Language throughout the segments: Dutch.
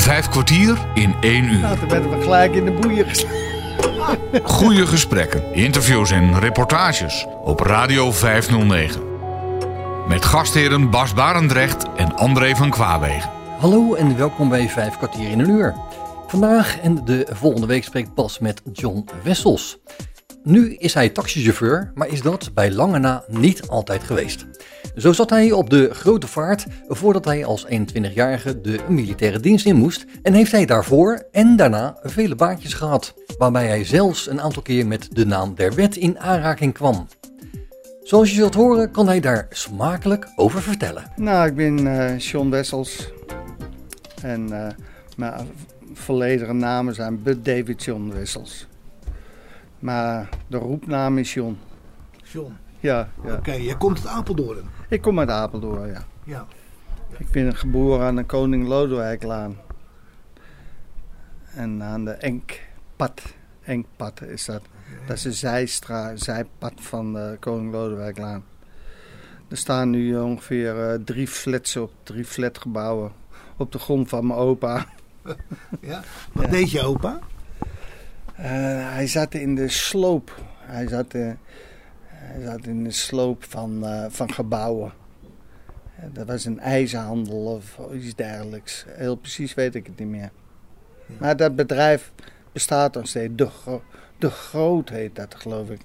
Vijf kwartier in één uur. Nou, toen werden we gelijk in de boeien. Goede gesprekken, interviews en reportages op Radio 509. Met gastheren Bas Barendrecht en André van Kwaabegen. Hallo en welkom bij Vijf kwartier in een uur. Vandaag en de volgende week spreekt Bas met John Wessels. Nu is hij taxichauffeur, maar is dat bij lange na niet altijd geweest. Zo zat hij op de grote vaart voordat hij als 21-jarige de militaire dienst in moest en heeft hij daarvoor en daarna vele baantjes gehad, waarbij hij zelfs een aantal keer met de naam der wet in aanraking kwam. Zoals je zult horen kan hij daar smakelijk over vertellen. Nou, ik ben eh John Wessels. En eh, mijn volledige namen zijn Bud David John Wessels. Maar de roepnaam is John. John. Ja, ja. Oké, jij komt uit Apeldoorn. Ik kom uit Apeldoorn, ja. Ja. Ik ben geboren aan de Koning Lodewijklaan. En aan de Enkpad. Enkpad is dat. Dat is een zijstra, zijpad van de Koning Lodewijklaan. Er staan nu ongeveer eh, drie flats op, drie flatgebouwen op de grond van mijn opa. ja. Wat Ja. deed je opa? Eh, hij zat in de sloop. Hij zat, eh, hij zat in de sloop van, eh, van gebouwen. Dat was een ijzerhandel of iets dergelijks. Heel precies weet ik het niet meer. Maar dat bedrijf bestaat nog steeds. De, Gro- de Groot heet dat, geloof ik.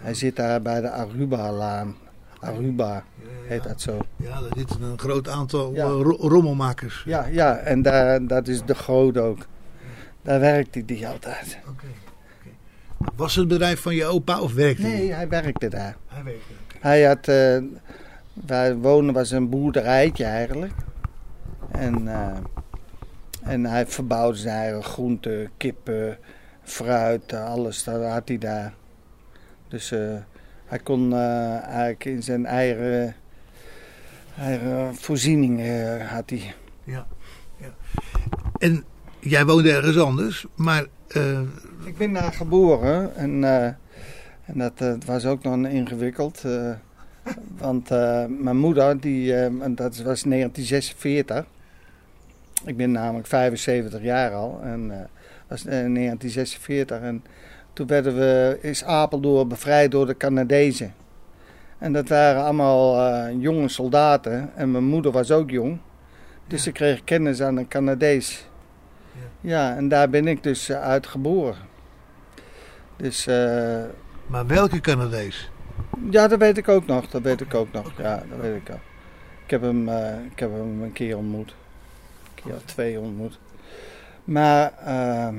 Hij zit daar bij de Aruba-laan. Aruba heet dat zo. Ja, er zitten een groot aantal Ja. rommelmakers. Ja, ja en daar, dat is de Groot ook. Daar werkte hij altijd. Oké. Was het bedrijf van je opa of werkte hij? Nee, hij werkte daar. Hij werkte. Hij had, eh, waar wonen was een boerderijtje eigenlijk. En, eh, en hij verbouwde zijn eigen groenten, kippen, fruit, alles. Dat had hij daar. Dus eh, hij kon eigenlijk in zijn eigen, eigen voorzieningen had hij. Ja. ja. En jij woonde ergens anders, maar eh, Ik ben daar geboren en, eh, en dat eh, was ook nog ingewikkeld. want mijn moeder, die, en dat was 1946. Ik ben namelijk 75 jaar al en dat was eh, 1946. En toen werden we, is Apeldoorn bevrijd door de Canadezen. En dat waren allemaal jonge soldaten en mijn moeder was ook jong. Dus Ja. ik kreeg kennis aan een Canadees. Ja, en daar ben ik dus eh, uit geboren. Dus eh, maar welke Canadees? ja, dat weet ik ook nog. Dat weet ik ook nog. Ja, dat weet ik ook. Ik heb hem, eh, ik heb hem een keer ontmoet. Een keer of twee ontmoet. Maar, ehm,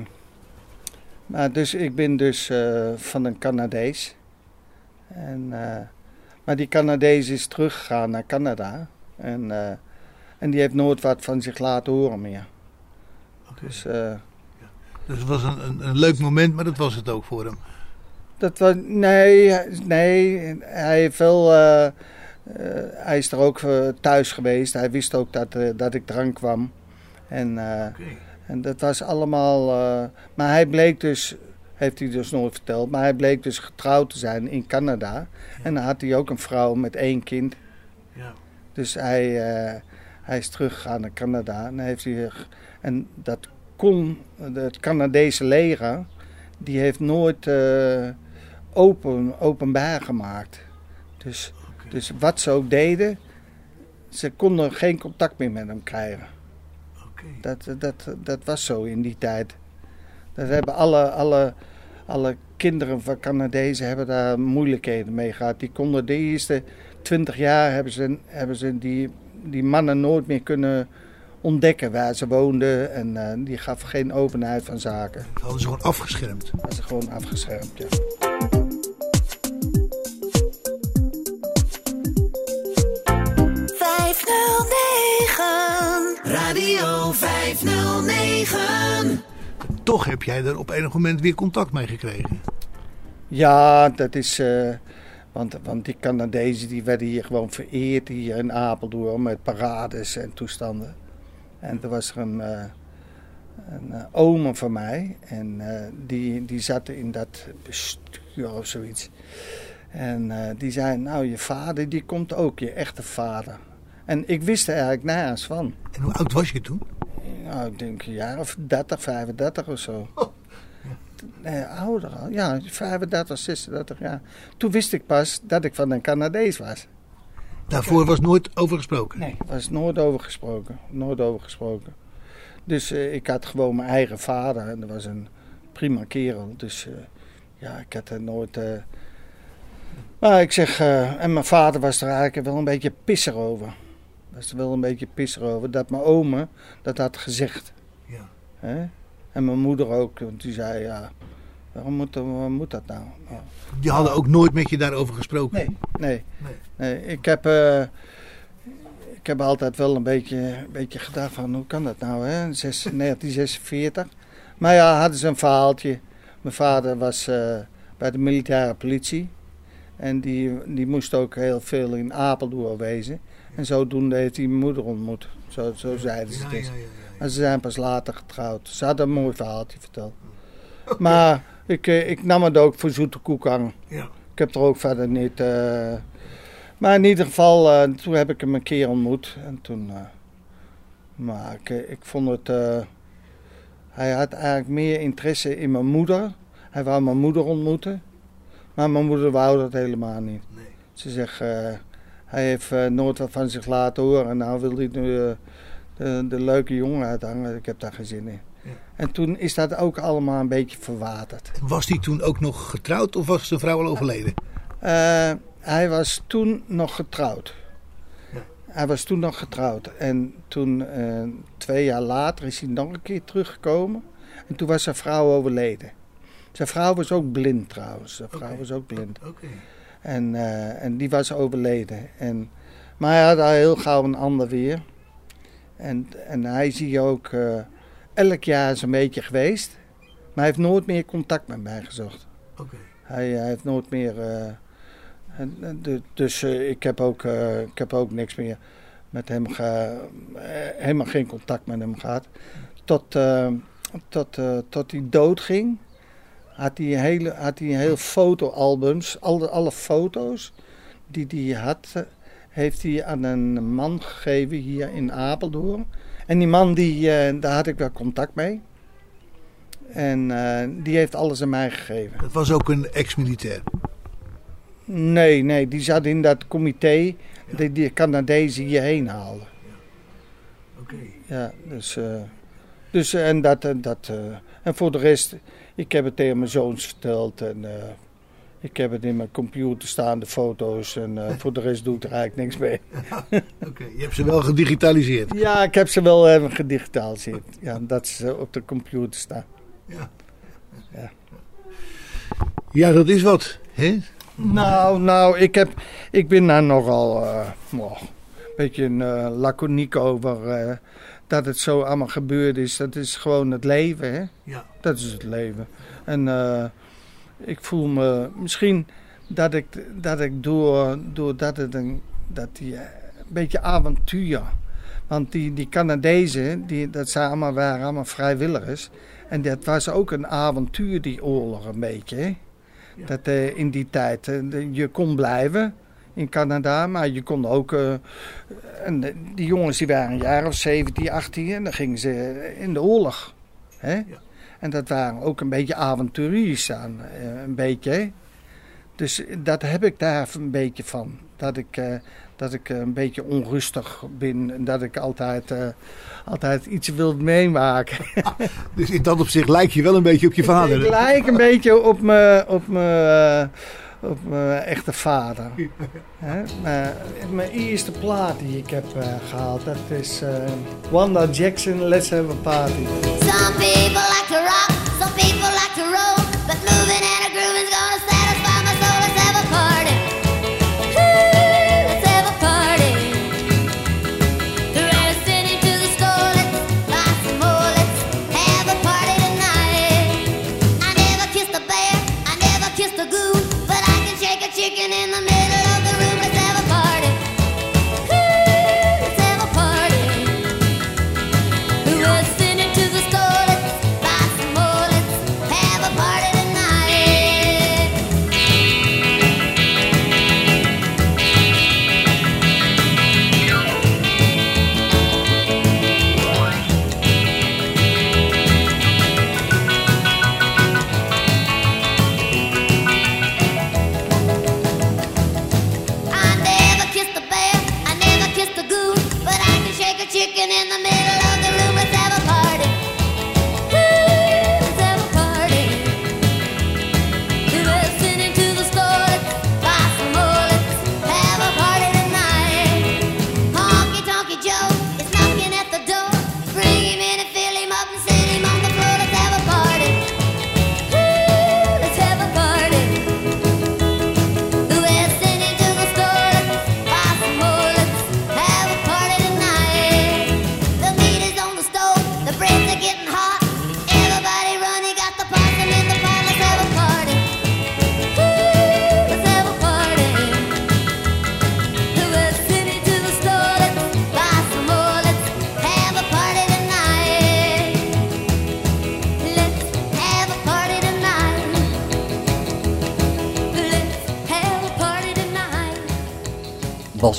maar dus ik ben dus van een Canadees. En, maar die Canadees is teruggegaan naar Canada. En, en die heeft nooit wat van zich laten horen meer. Dus... eh, Dus het was een, een, een leuk moment, maar dat was het ook voor hem. Dat was, nee, nee, hij heeft eh, eh, hij is er ook thuis geweest. Hij wist ook dat, dat ik drank kwam. En, Oké. en dat was allemaal, maar hij bleek dus, heeft hij dus nooit verteld, maar hij bleek dus getrouwd te zijn in Canada. En dan had hij ook een vrouw met één kind. Ja. Dus hij, hij is teruggegaan naar Canada. En, heeft hij, en dat kon, het Canadese leger, die heeft nooit eh, open, openbaar gemaakt. Dus, dus wat ze ook deden, ze konden geen contact meer met hem krijgen. Dat, dat, dat was zo in die tijd. Dat hebben alle, alle, alle kinderen van Canadezen hebben daar moeilijkheden mee gehad. Die konden de eerste twintig jaar hebben ze, hebben ze die, die mannen nooit meer kunnen ontdekken waar ze woonden. En eh, die gaf geen openheid van zaken. Dat hadden ze gewoon afgeschermd. Dat is gewoon afgeschermd. Ja. Radio 509. Toch heb jij er op enig moment weer contact mee gekregen. Ja, dat is. eh, want, want die Canadezen die werden hier gewoon vereerd hier in Apeldoorn met parades en toestanden. En er was er een, eh een eh, oom van mij en eh, die, die zat in dat bestuur of zoiets. En die zei, nou je vader die komt ook, je echte vader. En ik wist er eigenlijk nergens van. En hoe oud was je toen? nou, ik denk een jaar of 30, 35 of zo. Oh. Nee, ouder al. Ja, 35, 36 jaar. Toen wist ik pas dat ik van een Canadees was. Daarvoor was nooit over gesproken. Nee, er was nooit over gesproken. Nooit over gesproken. Dus eh, ik had gewoon mijn eigen vader. En dat was een prima kerel. Dus eh, ja, ik had er nooit... eh, Maar ik zeg... en mijn vader was er eigenlijk wel een beetje pisser over. Was er wel een beetje pisser over. Dat mijn oma dat had gezegd. Ja. Hè? En mijn moeder ook. Want die zei, ja... Waarom moet, waarom moet dat nou? Ja. Die hadden ook nooit met je daarover gesproken. Nee, nee. Nee. nee ik, heb, eh, ik heb altijd wel een beetje, een beetje gedacht van hoe kan dat nou, hè? Zes- 1946. Maar ja, hadden ze een verhaaltje. Mijn vader was eh, bij de militaire politie. En die, die moest ook heel veel in Apeldoorn wezen. En zodoende heeft hij mijn moeder ontmoet. Zo, zo zeiden ze het ja, eens. ja, ja. En ze zijn pas later getrouwd. Ze hadden een mooi verhaaltje verteld. Maar ik, eh, ik nam het ook voor zoete koek aan. Ja. Ik heb er ook verder niet. eh, maar in ieder geval, eh, toen heb ik hem een keer ontmoet. En toen. maar ik, ik vond het. hij had eigenlijk meer interesse in mijn moeder. Hij wou mijn moeder ontmoeten. Maar mijn moeder wou dat helemaal niet. Nee. Ze zegt. hij heeft nooit wat van zich laten horen. En nou wil hij nu de, de leuke jongen uithangen. Ik heb daar geen zin in. En toen is dat ook allemaal een beetje verwaterd. Was hij toen ook nog getrouwd of was zijn vrouw al overleden? Eh, hij was toen nog getrouwd. Ja. Hij was toen nog getrouwd. En toen, eh, twee jaar later, is hij nog een keer teruggekomen. En toen was zijn vrouw overleden. Zijn vrouw was ook blind trouwens. Zijn vrouw was ook blind. Oké. En, eh, en die was overleden. En, maar hij had al heel gauw een ander weer. En, en hij is hier ook elk jaar een beetje geweest. Maar hij heeft nooit meer contact met mij gezocht. Oké. Hij, hij heeft nooit meer. eh, dus eh, ik, heb ook, eh, ik heb ook niks meer met hem ge, eh, helemaal geen contact met hem gehad. Tot, tot, tot hij doodging, had hij, hele, had hij heel fotoalbums. Alle, alle foto's die hij had, heeft hij aan een man gegeven hier in Apeldoorn. En die man, die, eh, daar had ik wel contact mee. En eh, die heeft alles aan mij gegeven. Dat was ook een ex-militair. Nee, nee, die zat in dat comité die die Canadezen hierheen haalde. Oké. Ja, dus, eh, dus en dat en dat. en voor de rest, ik heb het tegen mijn zoons verteld en ik heb het in mijn computer staan, de foto's. En eh, voor de rest doe ik er eigenlijk niks mee. Oké. Je hebt ze wel gedigitaliseerd. Ja, ik heb ze wel even gedigitaliseerd. Ja, dat ze op de computer staan. Ja. Ja. Ja, dat is wat. Hè? Nou, nou, ik, heb, ik ben daar nogal eh, oh, een beetje eh, laconiek over. eh, dat het zo allemaal gebeurd is. Dat is gewoon het leven, hè? Ja. Dat is het leven. En eh, ik voel me misschien dat ik, dat ik door, doordat het een, dat die, eh, een beetje avontuur. Want die, die Canadezen, die, dat zijn allemaal, waren allemaal vrijwilligers. En dat was ook een avontuur, die oorlog, een beetje. Ja. Dat eh, in die tijd, eh, je kon blijven in Canada, maar je kon ook. en die jongens die waren een jaar of 17, 18 en dan gingen ze in de oorlog. Hè? En dat waren ook een beetje avonturiers aan, eh, een beetje. Dus dat heb ik daar een beetje van. Dat ik, eh, dat ik een beetje onrustig ben en dat ik altijd, eh, altijd iets wil meemaken. Dus in dat opzicht lijk je wel een beetje op je vader. Ik lijk een beetje op mijn op mijn, eh, op mijn echte vader. Hè? Maar mijn eerste plaat die ik heb eh, gehaald, dat is eh, Wanda Jackson, Let's Have a Party. Some people like to rock, some people like to roll,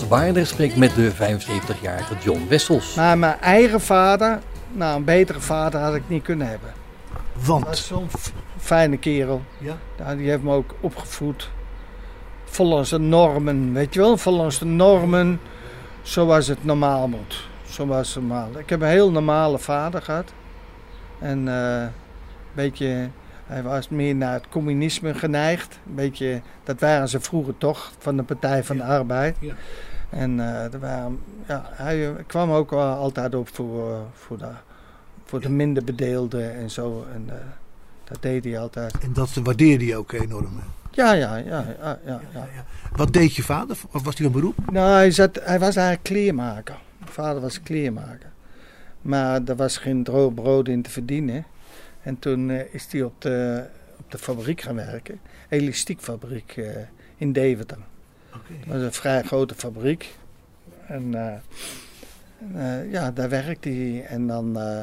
Waarder spreekt met de 75-jarige John Wessels. Maar mijn eigen vader, nou een betere vader had ik niet kunnen hebben. Dat Want, zo'n f- fijne kerel. ja, die heeft me ook opgevoed. Volgens de normen, weet je wel? Volgens de normen zoals het normaal moet. Zoals het normaal. Ik heb een heel normale vader gehad. En eh, een beetje, hij was meer naar het communisme geneigd. Een beetje, dat waren ze vroeger toch, van de Partij van de Arbeid. Ja. En eh, er waren, ja, hij eh, kwam ook wel altijd op voor, eh, voor, de, voor de minder bedeelden en zo. En eh, dat deed hij altijd. en dat waardeerde je ook enorm. Ja, ja, ja, ja, ja. Wat deed je vader? Of was hij van beroep? Nou, hij, zat, hij was eigenlijk kleermaker. Mijn vader was kleermaker. Maar er was geen droog brood in te verdienen. En toen eh, is hij op de, op de fabriek gaan werken. Elastiekfabriek eh, in Deventer. Dat was een vrij grote fabriek. En eh, eh, ja, daar werkte hij. En dan... eh,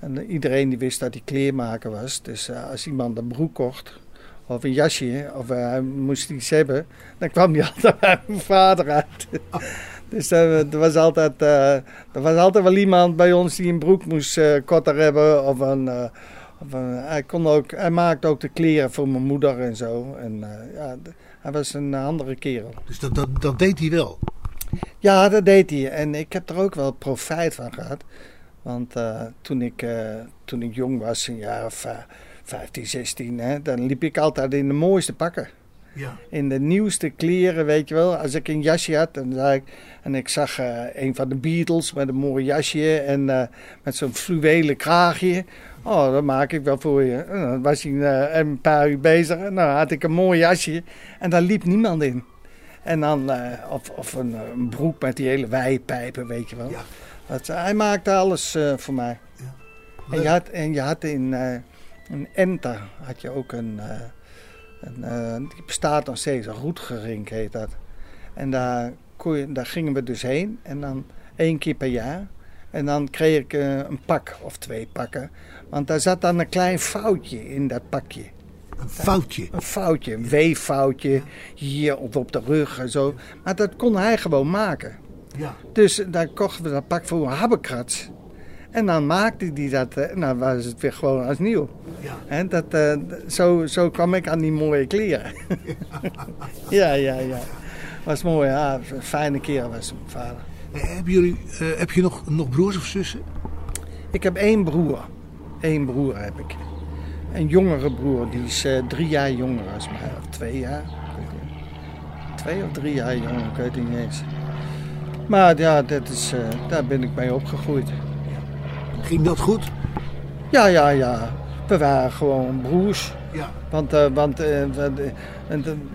en iedereen die wist dat hij kleermaker was. Dus als iemand een broek kocht... Of een jasje, of hij moest iets hebben... Dan kwam hij altijd bij mijn vader uit. dus er, was altijd, er was altijd wel iemand bij ons die een broek moest korter hebben. Of een, of een, hij, kon ook, hij maakte ook de kleren voor mijn moeder en zo. En, ja, hij was een andere kerel. Dus dat, dat, dat deed hij wel. Ja, dat deed hij. En ik heb er ook wel profijt van gehad. Want eh, toen, ik, eh, toen ik jong was, een jaar of eh, 15, 16, hè, dan liep ik altijd in de mooiste pakken. Ja. In de nieuwste kleren, weet je wel. Als ik een jasje had dan zei ik, en ik zag eh, een van de Beatles met een mooi jasje en eh, met zo'n fluwelen kraagje. Oh, dat maak ik wel voor je. En dan was hij eh, een paar uur bezig en dan had ik een mooi jasje en daar liep niemand in. En dan, eh, of, of een, eh, een broek met die hele wijpijpen, weet je wel. Ja. Dat, hij maakte alles voor mij. En je had, en je had in, in Enter had je ook een, een die bestaat nog steeds, een roetgerink heet dat. En daar, kon je, daar gingen we dus heen en dan één keer per jaar. En dan kreeg ik eh, een pak of twee pakken. Want daar zat dan een klein foutje in dat pakje. Een foutje. Een foutje, een weeffoutje hier of op de rug en zo. Maar dat kon hij gewoon maken. Ja. Dus daar kochten we dat pak voor een habbekrats. En dan maakte hij dat eh, en dan was het weer gewoon als nieuw. Ja. En dat, eh, zo, zo kwam ik aan die mooie kleren. ja, ja, ja. Was mooi, ja. Fijne kerel was mijn vader. Eh, Hebben jullie, eh, heb je nog, nog broers of zussen? Ik heb één broer. Eén broer heb ik. Een jongere broer, die is eh, drie jaar jonger als mij. Of twee jaar. Twee of drie jaar jonger, ik weet het niet eens. Maar ja, dat is, daar ben ik mee opgegroeid. Ging dat goed? Ja, ja, ja. We waren gewoon broers. Ja. Want, want wat,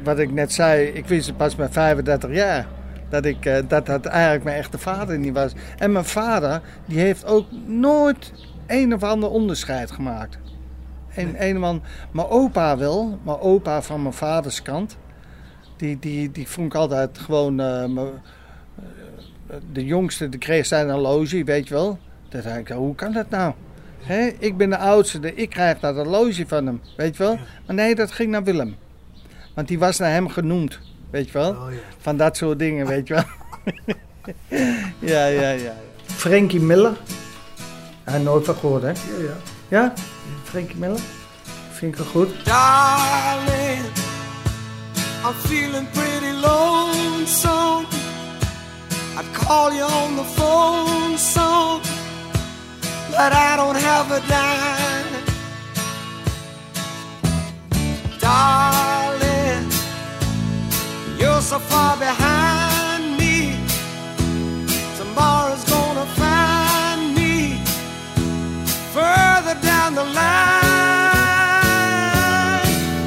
wat ik net zei, ik wist het pas met 35 jaar. Dat, ik, eh, dat dat eigenlijk mijn echte vader niet was. En mijn vader, die heeft ook nooit een of ander onderscheid gemaakt. Een, een man, mijn opa wel, mijn opa van mijn vaders kant. Die, die, die vond ik altijd gewoon... eh, eh, de jongste, die kreeg zijn horloge, weet je wel. Dat dacht ik, hoe kan dat nou? Hè, ik ben de oudste, de- ik krijg dat horloge van hem, weet je wel. Maar nee, dat ging naar Willem. Want die was naar hem genoemd, weet je wel. Oh, ja. Van dat soort dingen, weet je wel. ja, ja, ja. Frankie Miller. Hij nooit van gehoord, hè? Ja, ja. Ja? Frankie Miller? Vind ik wel goed. Darling, I'm feeling pretty lonesome. I'd call you on the phone some. but I don't have a dime. Darling, so far behind me. Tomorrow's gonna find me further down the line.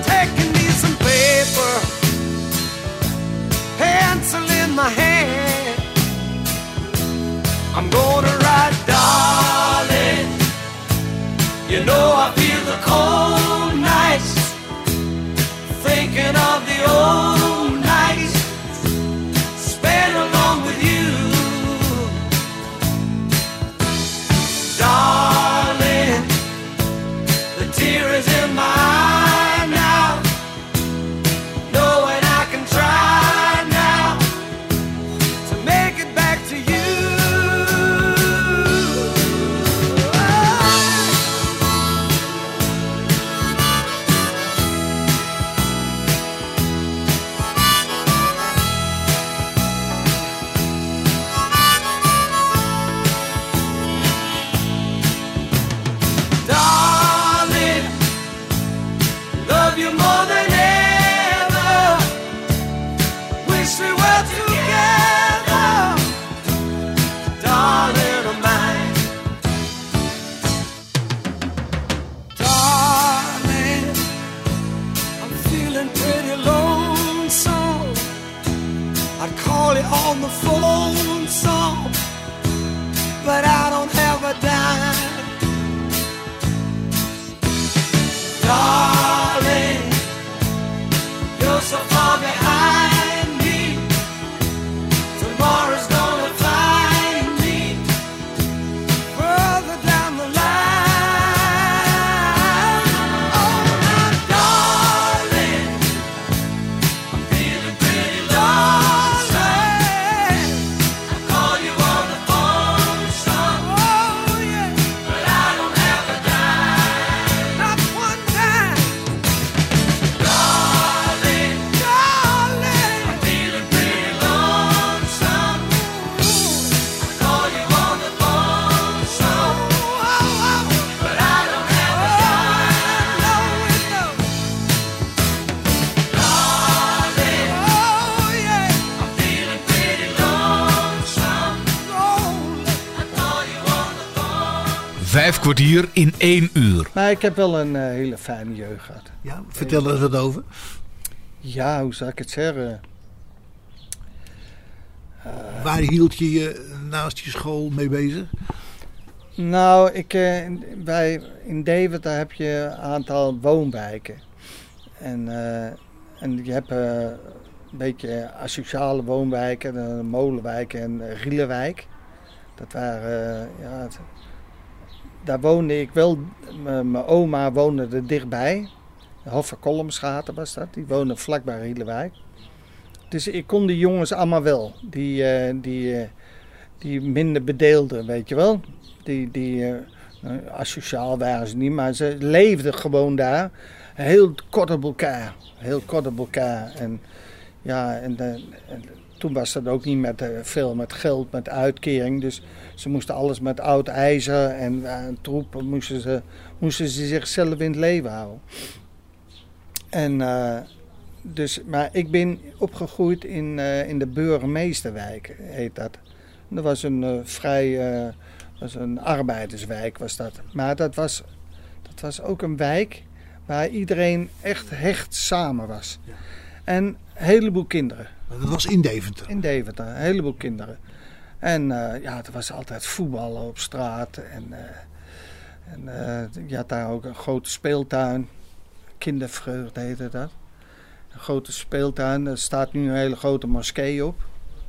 Taking me some paper, pencil in my hand. I'm gonna write, darling. You know I kwartier in één uur. Maar ik heb wel een eh, hele fijne jeugd gehad. Ja, vertel er eens wat over. Ja, hoe zou ik het zeggen? Waar hield je je naast je school mee bezig? Nou, ik, eh, bij, in Deventer heb je een aantal woonwijken. En, eh, en je hebt eh, een beetje asociale woonwijken, de Molenwijk en Rielenwijk. Dat waren, eh, ja, daar woonde ik wel, mijn oma woonde er dichtbij. Hoffer Kolmsgaten was dat, die woonde vlakbij Rielenwijk. Dus ik kon die jongens allemaal wel, die, eh, die, eh, die minder bedeelden, weet je wel. Die, die eh, asociaal waren ze niet, maar ze leefden gewoon daar. Heel kort op elkaar. Heel kort op elkaar. En ja, en, en toen was dat ook niet met, eh, veel met geld, met uitkering. Dus ze moesten alles met oud ijzer en eh, troepen moesten ze, moesten ze zichzelf in het leven houden. En eh, dus, maar ik ben opgegroeid in, in de Burgemeesterwijk, heet dat. Dat was een eh, vrij, was een arbeiderswijk was dat. Maar dat was, dat was ook een wijk waar iedereen echt hecht samen was. En een heleboel kinderen Dat was in Deventer. in Deventer, een heleboel kinderen. En eh, ja, er was altijd voetballen op straat. En, eh, en eh, je had daar ook een grote speeltuin. Kindervreugde heette dat. Een grote speeltuin. Er staat nu een hele grote moskee op.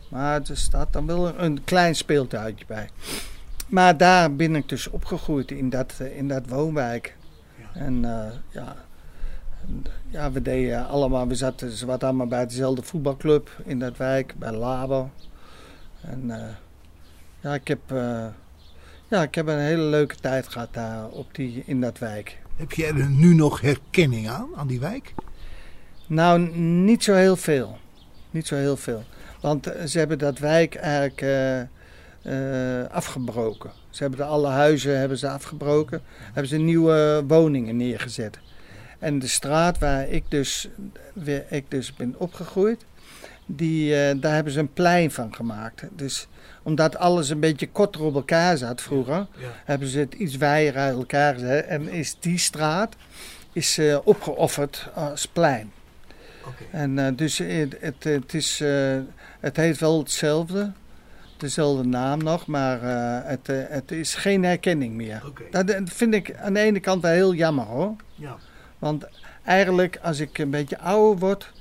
Maar er staat dan wel een, klein speeltuintje bij. Maar daar ben ik dus opgegroeid in dat, in dat woonwijk. Ja, en, ja, we deden allemaal, we zaten ze wat allemaal bij dezelfde voetbalclub in dat wijk, bij Labo. En eh, ja, ik heb, eh, ja, ik heb een hele leuke tijd gehad daar op die, in dat wijk. Heb jij er nu nog herkenning aan, aan die wijk? Nou, niet zo heel veel. Niet zo heel veel. Want eh, ze hebben dat wijk eigenlijk afgebroken. Ze hebben de alle huizen hebben ze afgebroken. Hebben ze nieuwe woningen neergezet. En de straat waar ik dus, ik dus ben opgegroeid, die, eh, daar hebben ze een plein van gemaakt. Dus omdat alles een beetje korter op elkaar zat vroeger, Ja. hebben ze het iets wijer uit elkaar gezet. En is die straat is, eh, opgeofferd als plein. En eh, dus het, het, het, is, het heeft wel hetzelfde, dezelfde naam nog, maar het, het is geen herkenning meer. Dat vind ik aan de ene kant wel heel jammer hoor. Ja. Want eigenlijk als ik een beetje ouder word,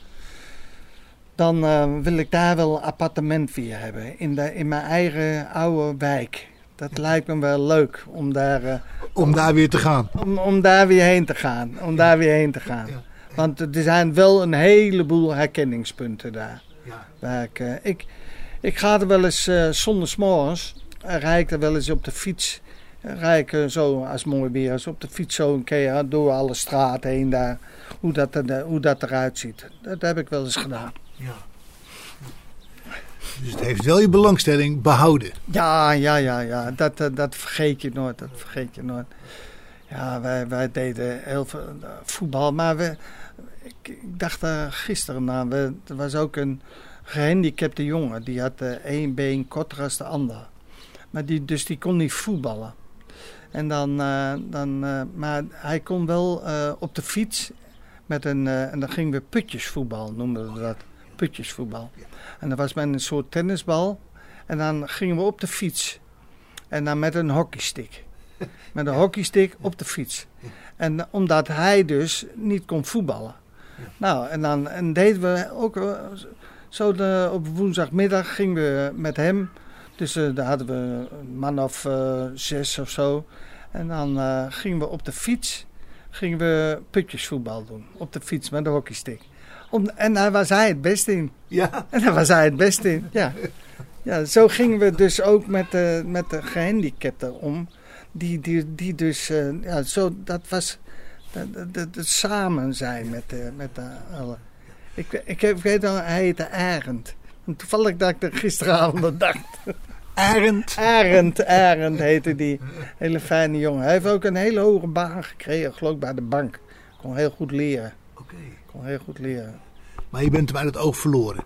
dan eh, wil ik daar wel een appartement weer hebben. In, de, in mijn eigen oude wijk. Dat lijkt me wel leuk om daar, eh, Om daar weer te gaan. om, om daar weer heen te gaan. Om daar weer heen te gaan. Ja. Want er zijn wel een heleboel herkenningspunten daar. Ja. Waar ik, eh, ik, ik ga er wel eens zonder uh, rijd ik er wel eens op de fiets. Ik uh, zo, als mooi weer is, op de fiets zo een keer door alle straten heen daar. Hoe dat, er, hoe dat eruit ziet. Dat heb ik wel eens gedaan. Ja. Dus het heeft wel je belangstelling behouden. Ja, ja, ja, ja. Dat, dat, dat vergeet je nooit. Dat vergeet je nooit. Ja, wij, wij deden heel veel uh, voetbal. Maar we, ik, ik dacht uh, gisteren aan, we, er was ook een gehandicapte jongen. Die had uh, één been korter als de ander. Maar die, dus die kon niet voetballen. En dan, uh, dan, uh, maar hij kon wel uh, op de fiets met een, en dan gingen we putjesvoetbal, noemden we dat. Putjesvoetbal. En dat was met een soort tennisbal. En dan gingen we op de fiets. En dan met een hockeystick. Met een hockeystick op de fiets. En omdat hij dus niet kon voetballen. Nou, en dan en deden we ook zo de, op woensdagmiddag gingen we met hem. Dus uh, daar hadden we een man of uh, zes of zo. En dan uh, gingen we op de fiets gingen we putjesvoetbal doen. Op de fiets met de hockeystick. Om, en daar was hij het best in. Ja. En daar was hij het best in, ja. Ja, zo gingen we dus ook met de, met de gehandicapten om. Die, die, die dus, uh, ja, zo, dat was het samen zijn met de, met de alle. Ik, ik, ik weet al, hij heette Arend. En toevallig dat ik er gisteravond aan dacht. Arend? Arend, Arend heette die. Hele fijne jongen. Hij heeft ook een hele hoge baan gekregen, geloof ik, bij de bank. Kon heel goed leren. Oké. Okay. Kon heel goed leren. Maar je bent hem uit het oog verloren?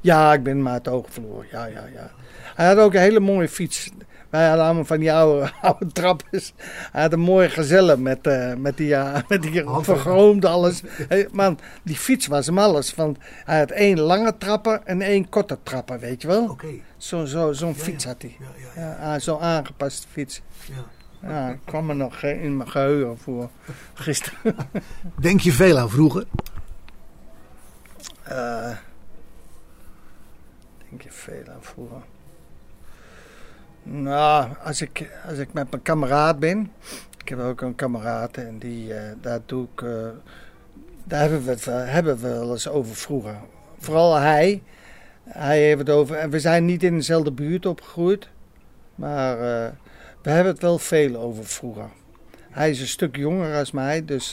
Ja, ik ben hem uit het oog verloren. Ja, ja, ja. Hij had ook een hele mooie fiets. Wij hadden allemaal van die oude, oude trappers. Hij had een mooie gezellen met, uh, met die, uh, met die vergroomd alles. Hey, man, die fiets was hem alles. Want hij had één lange trapper en één korte trapper, weet je wel. Oké. Okay. Zo'n zo, zo ja, fiets had hij. Ja, ja, ja. zo'n aangepaste fiets. Ja. Ja, ik kwam er nog in mijn geheugen voor gisteren. Denk je veel aan vroeger? Uh, denk je veel aan vroeger? Nou, als ik, als ik met mijn kameraad ben. Ik heb ook een kameraad en die, uh, daar doe ik. Uh, daar hebben we, het, hebben we wel eens over vroeger. Vooral hij. Hij heeft het over. En we zijn niet in dezelfde buurt opgegroeid. Maar uh, we hebben het wel veel over vroeger. Hij is een stuk jonger als mij, dus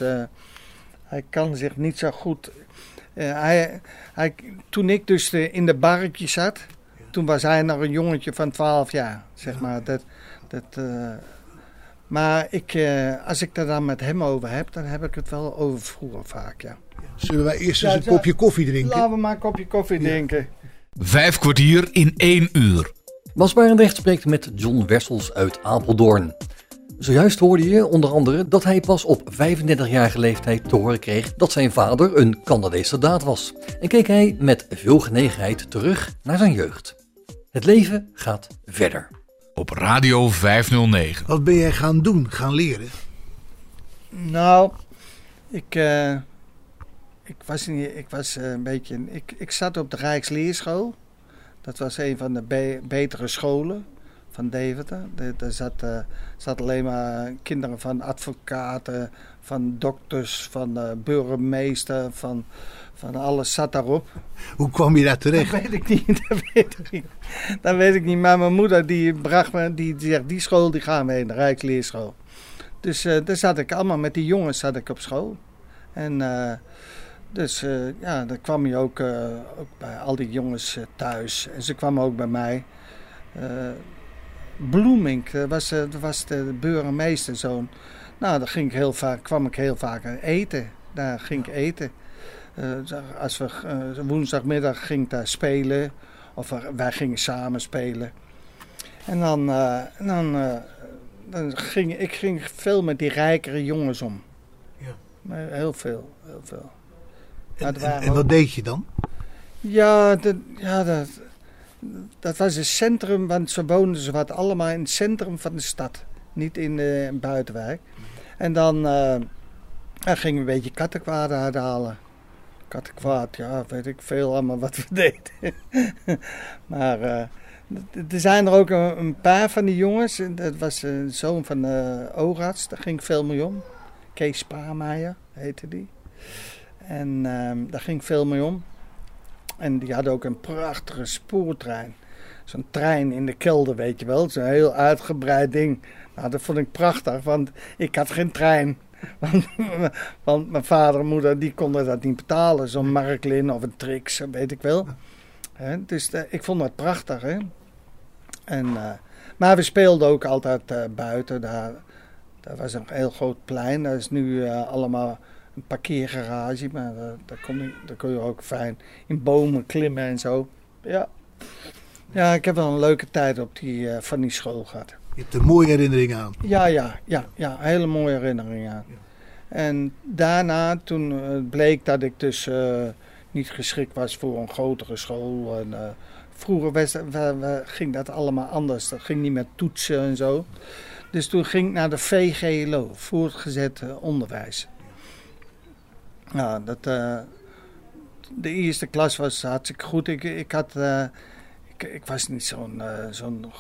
hij kan zich niet zo goed. hij, hij, toen ik dus in de barretje zat toen was hij nog een jongetje van 12 jaar, zeg maar. Dat, dat, uh, maar ik, uh, als ik er dan met hem over heb, dan heb ik het wel over vroeger vaak, ja. Zullen wij eerst eens ja, een ja, kopje koffie drinken? Laten we maar een kopje koffie ja. drinken. Vijf kwartier in één uur. Bas Barendrecht spreekt met John Wessels uit Apeldoorn. Zojuist hoorde je onder andere dat hij pas op 35-jarige leeftijd te horen kreeg dat zijn vader een Canadees soldaat was. En keek hij met veel genegenheid terug naar zijn jeugd. Het leven gaat verder. Op Radio 509. Wat ben jij gaan doen, gaan leren? Nou, ik, uh, ik was, niet, ik was uh, een beetje. Ik, ik zat op de Rijksleerschool. Dat was een van de be betere scholen van Deventer. Daar zat, uh, zat alleen maar kinderen van advocaten, van dokters, van uh, burgemeester, van, van alles zat daarop. Hoe kwam je daar terecht? Dat weet ik niet, dat weet ik niet. Dat weet ik niet. Maar mijn moeder die bracht me, die, die zegt, die school die gaan we heen, de Rijksleerschool. Dus uh, daar zat ik allemaal met die jongens zat ik op school. En dus ja, dan kwam je ook, ook bij al die jongens thuis. En ze kwamen ook bij mij. Bloemink, dat was, eh, was de burgemeesterzoon. Nou, daar ging ik heel vaak, kwam ik heel vaak eten. Daar ging ik eten. Eh, als we eh, woensdagmiddag ging ik daar spelen. Of wij gingen samen spelen. En dan, eh, dan, eh, dan ging ik ging veel met die rijkere jongens om. Ja. Heel veel, heel veel. En, en, wat deed je dan? ja, dat, ja dat, dat was het centrum, want ze woonden ze wat allemaal in het centrum van de stad. Niet in de buitenwijk. En dan, eh, dan gingen we een beetje kattenkwaad uithalen. Kattenkwaad, ja, weet ik veel allemaal wat we deden. maar eh, er zijn er ook een, paar van die jongens. En Dat was een zoon van de oogarts, daar ging veel mee om. Kees Spaarmeijer heette die. En ehm, daar ging veel mee om. En die hadden ook een prachtige spoortrein. Zo'n trein in de kelder, weet je wel. Zo'n heel uitgebreid ding. Nou, dat vond ik prachtig, want ik had geen trein. Want, mijn vader en moeder die konden dat niet betalen. Zo'n Marklin of een Trix, weet ik wel. Hè, dus eh, ik vond dat prachtig. En, eh, maar we speelden ook altijd eh, buiten. Daar, daar was een heel groot plein. Daar is nu allemaal een parkeergarage. Maar eh, daar, kon je, daar kon je ook fijn in bomen klimmen en zo. Ja, ja ik heb wel een leuke tijd op die, eh, van die school gehad. Je hebt er mooie herinneringen aan. Ja, ja, ja, ja, hele mooie herinneringen aan. En daarna, toen eh, bleek dat ik dus niet geschikt was voor een grotere school. En, vroeger was, wa- wa- ging dat allemaal anders. Dat ging niet met toetsen en zo. Dus toen ging ik naar de VGLO, voortgezet onderwijs. Nou, dat, eh, de eerste klas was hartstikke goed. Ik, ik, had, eh, ik, ik was niet zo'n eh, zo'n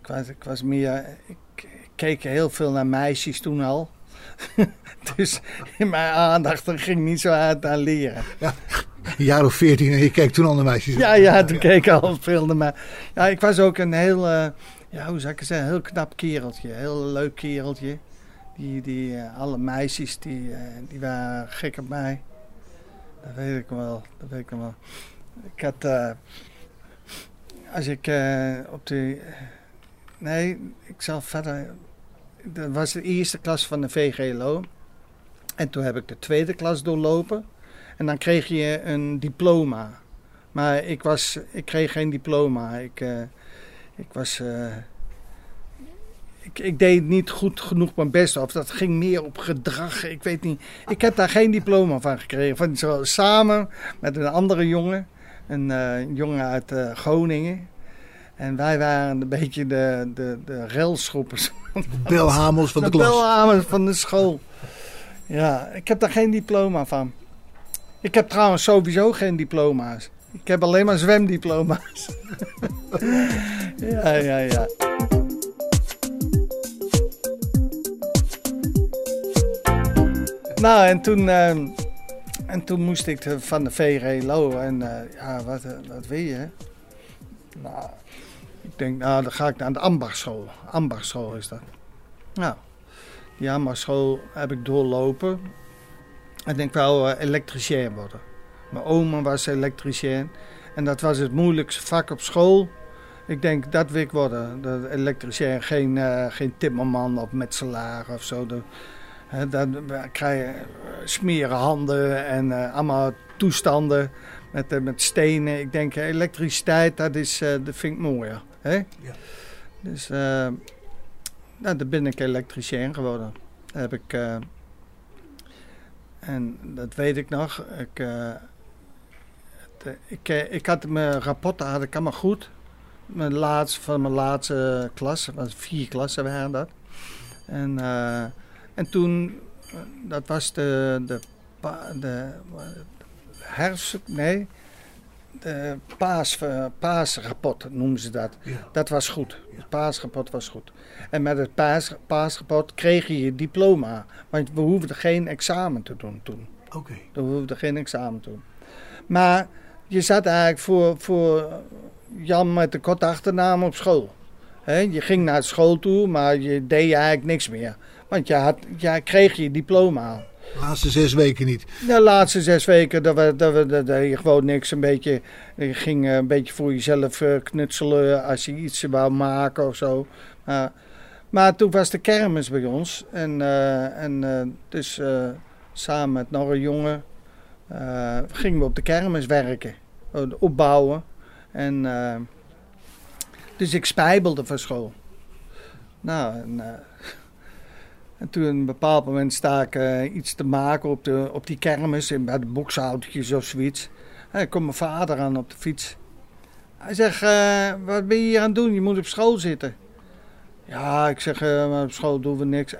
ik was, ik was meer. Ik, ik keek heel veel naar meisjes toen al. dus mijn aandacht ging niet zo uit naar leren. Een jaar of veertien en je kijkt toen al naar meisjes. Ja, ja, toen keek ik al veel naar mij. Ja, ik was ook een heel. ja, hoe zou ik het zeggen? Heel knap kereltje. Heel leuk kereltje. Die, die, eh, alle meisjes die, eh, die waren gek op mij. Dat weet ik wel. Dat weet ik wel. Ik had. eh, als ik op de. Nee, ik zal verder. Dat was de eerste klas van de VGLO. En toen heb ik de tweede klas doorlopen. En dan kreeg je een diploma. Maar ik, was, ik kreeg geen diploma. Ik, ik was. Ik, ik deed niet goed genoeg mijn best. Of dat ging meer op gedrag. Ik weet niet. Ik heb daar geen diploma van gekregen. Van, zo, samen met een andere jongen. Een eh, jongen uit eh, Groningen. En wij waren een beetje de, de, de railschoppers. De belhamels van de de klas. belhamers van de school. Ja, ik heb daar geen diploma van. Ik heb trouwens sowieso geen diploma's. Ik heb alleen maar zwemdiploma's. ja, ja, ja. Nou, en toen, ehm, en toen moest ik van de VRLO. En eh, ja, wat, eh, wat wil je? Nou, ik denk, nou, dan ga ik naar de ambachtschool. Ambachtschool is dat. Nou, die ambachtschool heb ik doorlopen. Ik denk wel eh, elektricien worden. Mijn oma was elektricien. En dat was het moeilijkste vak op school. Ik denk, dat wil ik worden. De elektricien, geen, geen timmerman of metselaar of zo. De, dan krijg je eh, smeren handen en eh, allemaal toestanden met, eh, met stenen. Ik denk, eh, elektriciteit, dat, is, eh, dat vind ik mooier. Hè? Ja. Dus eh, nou, daar ben ik elektricien geworden. Heb ik... eh, en dat weet ik nog. Ik, eh, het, eh, ik, eh, ik had mijn rapporten had ik allemaal goed. Mijn laatste, van mijn laatste klas. was vier klassen waren dat. En, eh, en toen, eh, dat was de, de, de, herfst, nee, de paas, eh, paasrapport noemen ze dat. Ja. Dat was goed. Het paasrapport was goed. En met het paas, paasrapport kreeg je je diploma. Want we hoefden geen examen te doen toen. Oké. We hoefden geen examen te doen. Maar je zat eigenlijk voor, voor Jan met de korte achternaam op school. Hè, je ging naar school toe, maar je deed eigenlijk niks meer. Want je, had, kreeg je diploma. De laatste zes weken niet. De laatste zes weken, dat we, dat we, dat je gewoon niks. Een beetje, je ging eh, een beetje voor jezelf eh, knutselen als je iets wou maken of zo. Maar- maar toen was de kermis bij ons. En, eh, en eh, dus eh, samen met nog een jongen eh, gingen we op de kermis werken. eh, opbouwen. En, eh, dus ik spijbelde van school. Nou, en, eh, en toen op een bepaald moment sta ik eh, iets te maken op, de, op die kermis, in, bij de bokshoutjes of zoiets. En dan komt mijn vader aan op de fiets. Hij zegt, eh, wat ben je hier aan het doen? Je moet op school zitten. Ja, ik zeg, maar op school doen we niks.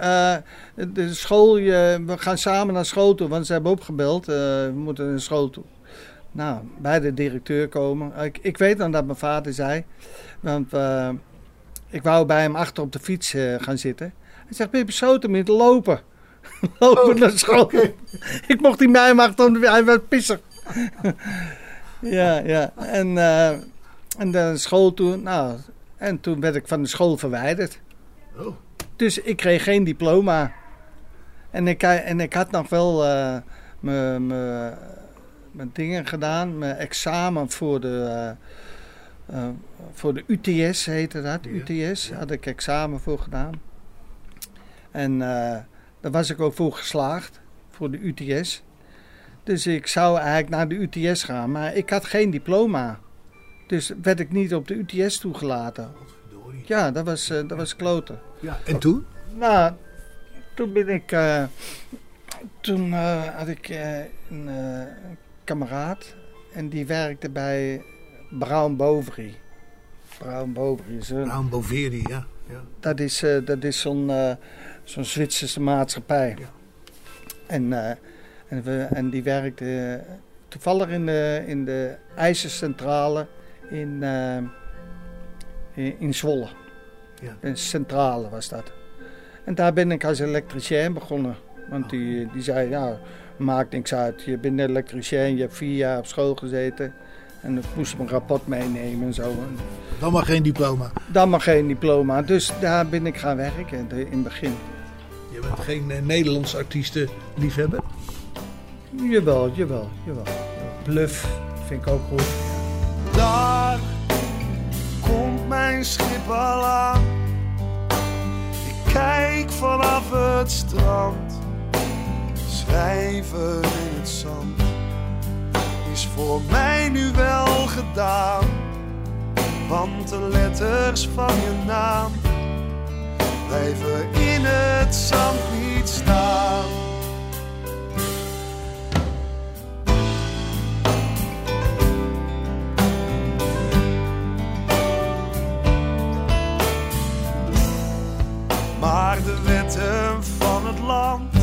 De school, we gaan samen naar school toe, want ze hebben opgebeld. we moeten naar school toe. Nou, bij de directeur komen. Ik, ik weet dan dat mijn vader zei, want ik wou bij hem achter op de fiets gaan zitten. Hij zegt, ben je besloten met lopen? lopen naar school. ik mocht achter, om de- hij werd pissig. ja, ja. En, eh, en de school toen, nou, en toen werd ik van de school verwijderd. Oh. Dus ik kreeg geen diploma. En ik, en ik had nog wel eh, mijn- dingen gedaan, mijn examen voor de, eh, voor de UTS heette dat. Ja, UTS had ik examen voor gedaan. En eh, daar was ik ook voor geslaagd, voor de UTS. Dus ik zou eigenlijk naar de UTS gaan, maar ik had geen diploma. Dus werd ik niet op de UTS toegelaten. Ja, dat was, eh, dat was kloten. Ja, en toen? Nou, toen ben ik. eh, toen had ik een kameraad en die werkte bij Brown Boveri. Brown Boveri is een, Brown Boveri, ja. ja. dat is, dat is zo'n zo'n Zwitserse maatschappij. Ja. En, eh, en, we, en die werkte toevallig in de, in de ijzercentrale in, eh, in, in Zwolle. Ja. Een centrale was dat. En daar ben ik als elektricien begonnen. Want die, die zei, ja, maakt niks uit. Je bent elektricien, je hebt vier jaar op school gezeten. En ik moest mijn rapport meenemen en zo. Dan maar geen diploma. dan maar geen diploma. Dus daar ben ik gaan werken in het begin. Je bent geen eh, Nederlands artiesten liefhebber. Jawel, jawel, jawel. Bluff vind ik ook goed. Daar komt mijn schip al aan. Ik kijk vanaf het strand. Schrijven in het zand is voor mij nu wel gedaan. Want de letters van je naam blijven in het zand niet staan. Maar de wetten van het land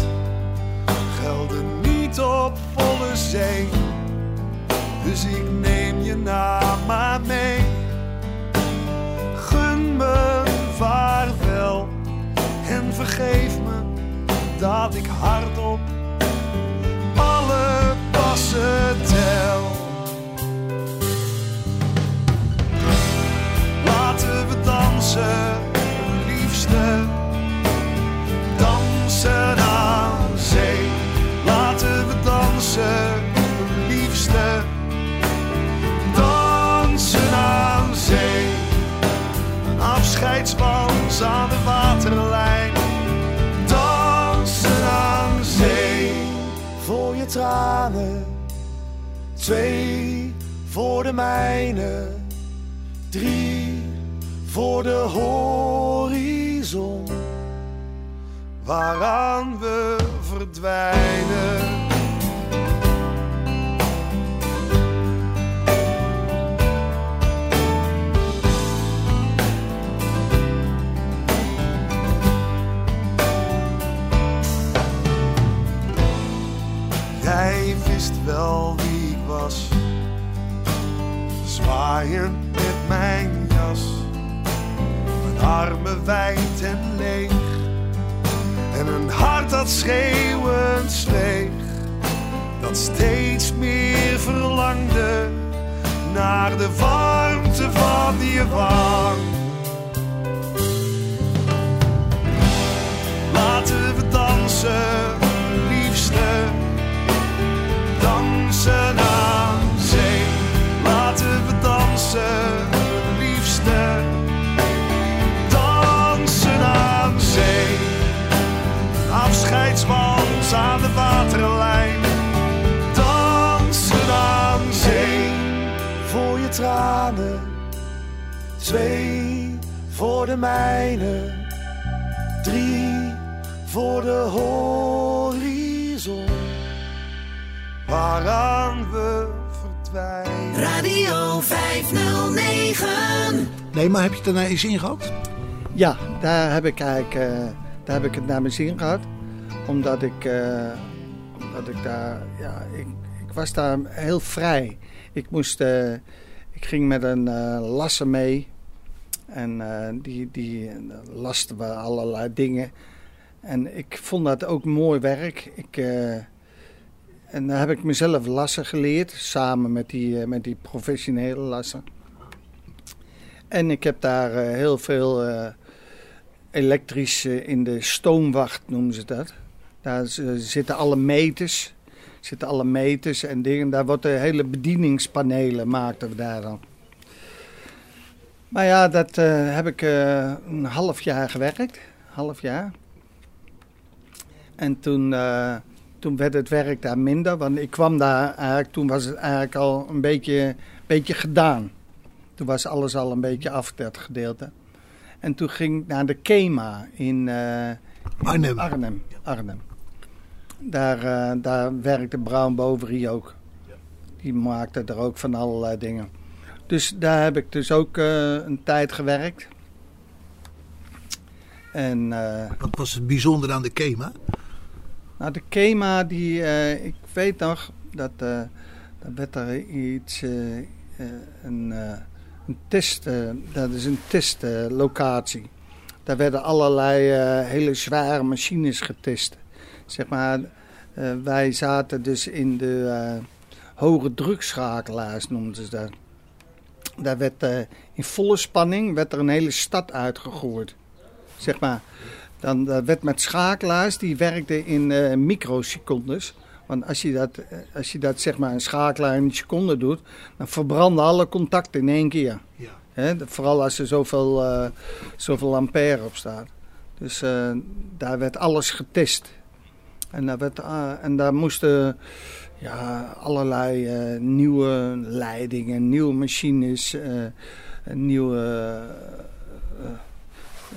gelden niet op volle zee. Dus ik neem je naam maar mee. Dat ik hardop Twee voor de mijne. Drie voor de horizon waaraan we verdwijnen. Van mijne, drie voor de horizon, waaraan we verdwijnen. Radio 509. Nee, maar heb je het er nou eens in gehad? Ja, daar heb ik eigenlijk eh, daar heb ik het naar mijn zin gehad. Omdat ik, eh, omdat ik daar, ja, ik, ik was daar heel vrij. Ik moest, eh, ik ging met een eh lasser mee. En eh, die, die eh, lasten we allerlei dingen. En ik vond dat ook mooi werk. Ik, eh, en daar heb ik mezelf lassen geleerd, samen met die, met die professionele lassen. En ik heb daar heel veel elektrisch eh, in de stoomwacht, noemen ze dat. Daar zitten alle meters, zitten alle meters en dingen. Daar wordt de hele bedieningspanelen maakten we daar dan. Maar ja, dat eh, heb ik eh, een half jaar gewerkt. Half jaar. En toen, eh, toen werd het werk daar minder. Want ik kwam daar eigenlijk, toen was het eigenlijk al een beetje, beetje gedaan. Toen was alles al een beetje af, dat gedeelte. En toen ging ik naar de KEMA in eh, Arnhem. Arnhem. Arnhem. Daar, daar werkte Brown Boveri ook. Die maakte er ook van allerlei dingen. Dus daar heb ik dus ook eh, een tijd gewerkt. En eh, Wat was het bijzonder aan de KEMA? nou, de KEMA, die, eh, ik weet nog dat dat werd er iets, een, een test, dat is een testlocatie. Daar werden allerlei hele zware machines getest. Zeg maar, wij zaten dus in de hoge drukschakelaars, noemden ze dat. Daar werd eh, in volle spanning werd er een hele stad uitgegooid. Zeg maar, dan dat werd met schakelaars, die werkten in eh, microsecondes. Want als je dat, eh, als je dat zeg maar een schakelaar in een seconde doet, dan verbranden alle contacten in één keer. Ja. Hè, de- vooral als er zoveel, eh, zoveel ampère op staat. Dus eh, daar werd alles getest. En daar, werd, en daar moesten ja, allerlei eh, nieuwe leidingen, nieuwe machines, eh, nieuwe eh,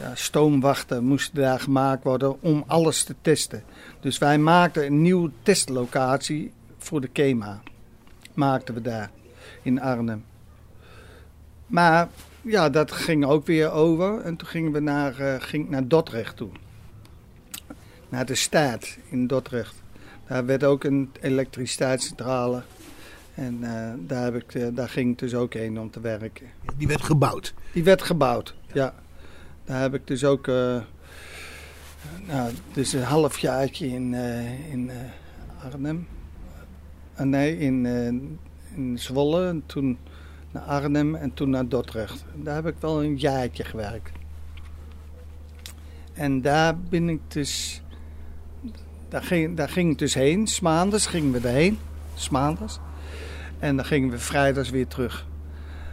ja, stoomwachten moesten daar gemaakt worden om alles te testen. Dus wij maakten een nieuwe testlocatie voor de KEMA. Maakten we daar in Arnhem. Maar ja, dat ging ook weer over. En toen gingen we naar, eh, ging naar Dordrecht toe. Naar de staat in Dordrecht. Daar werd ook een elektriciteitscentrale. En eh, daar, heb ik, eh, daar ging ik dus ook heen om te werken. Die werd gebouwd. Die werd gebouwd, ja. Daar heb ik dus ook eh, nou, dus een halfjaartje in, in Arnhem. Nee, in, in Zwolle. En toen naar Arnhem en toen naar Dordrecht. Daar heb ik wel een jaartje gewerkt. En daar ben ik dus... Daar ging, daar ging ik dus heen. Smaanders gingen we erheen. Smaanders. En dan gingen we vrijdags weer terug.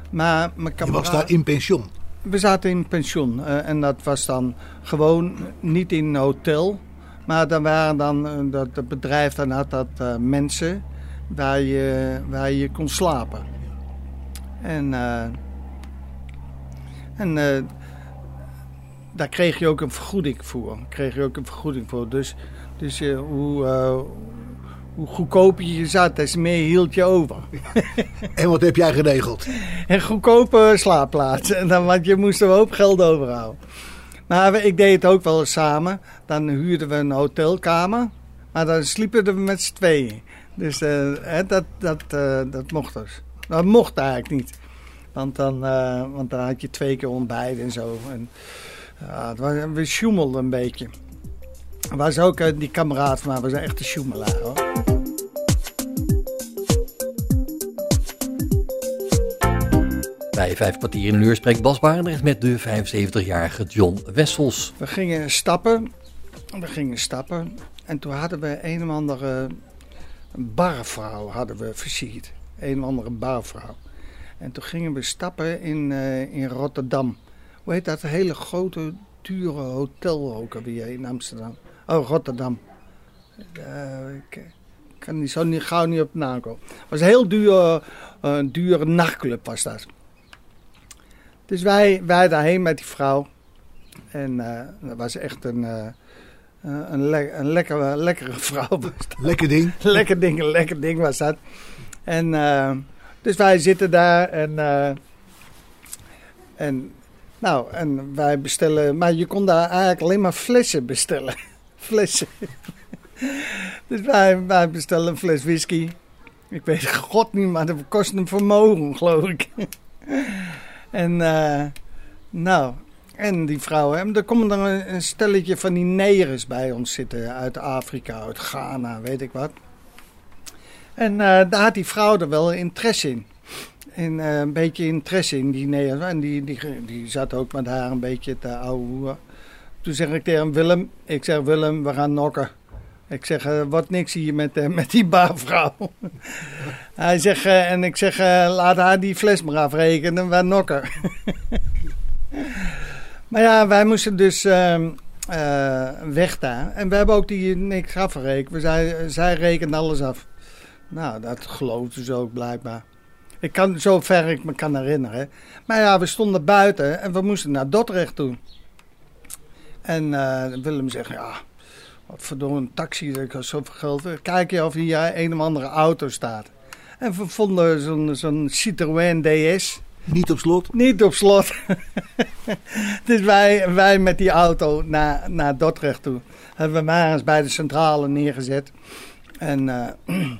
Maar mijn Je was daar in pensioen. We zaten in pensioen eh, en dat was dan gewoon niet in een hotel. Maar dan waren dan, eh, dat het bedrijf dan had dat eh, mensen waar je, waar je kon slapen. En, en daar kreeg je ook een vergoeding voor. Kreeg je ook een vergoeding voor. Dus, dus eh, hoe, eh, hoe goedkoper je zat, des meer hield je over. En wat heb jij geregeld? En goedkope slaapplaatsen. En dan, want je moest er een hoop geld overhouden. Maar ik deed het ook wel eens samen. Dan huurden we een hotelkamer. Maar dan sliepen we met z'n tweeën. Dus eh, dat, dat, eh, dat mocht dus. Dat mocht eigenlijk niet. Want dan, eh, want dan had je twee keer ontbijt en zo. En, ja, het was, we sjoemelden een beetje. Er was ook eh, die kameraad van mij, was een echte sjoemelaar hoor. Bij vijf kwartier in een uur spreekt Bas Barendrecht met de 75-jarige John Wessels. We gingen stappen. We gingen stappen. En toen hadden we een of andere barvrouw hadden we versierd. Een of andere barvrouw. En toen gingen we stappen in, eh, in Rotterdam. Hoe heet dat hele grote, dure hotel ook alweer in Amsterdam? Oh, Rotterdam. Eh, K- kan die zo niet, gauw niet op de naam komen. Het was een heel duur, een dure nachtclub was dat. Dus wij, wij daarheen met die vrouw. En eh, dat was echt een, eh, een, le- een lekkere, lekkere vrouw. Lekker ding. lekker ding, een lekker ding was dat. En dus wij zitten daar en, en nou, en wij bestellen, maar je kon daar eigenlijk alleen maar flessen bestellen. flessen. dus wij, bestellen een fles whisky. Ik weet god niet, maar dat kost een vermogen, geloof ik. en eh, nou, en die vrouwen, en er komen dan een, een stelletje van die negers bij ons zitten uit Afrika, uit Ghana, weet ik wat. En eh, daar had die vrouw er wel interesse in. En, eh, een beetje interesse in die negers. En die, die, die zat ook met haar een beetje te ouwe. Toen zeg ik tegen Willem, ik zeg Willem, we gaan nokken. Ik zeg, eh, wat niks hier met, eh, met die baarvrouw. Hij zegt, eh, en ik zeg, laat haar die fles maar afrekenen, we nokken. maar ja, wij moesten dus ehm, eh, weg daar. En we hebben ook die niks afgerekend. Zei, zij rekent alles af. Nou, dat geloofden ze ook blijkbaar. Ik kan, zover ik me kan herinneren. Maar ja, we stonden buiten en we moesten naar Dordrecht toe. En eh, Willem zegt, ja, wat verdomme een taxi, dat kost zoveel geld. Kijk je of hier een of andere auto staat. En we vonden zo'n zo'n Citroën DS. Niet op slot. Niet op slot. dus wij, wij met die auto naar, naar Dordrecht toe. Hebben we maar eens bij de centrale neergezet. En, eh,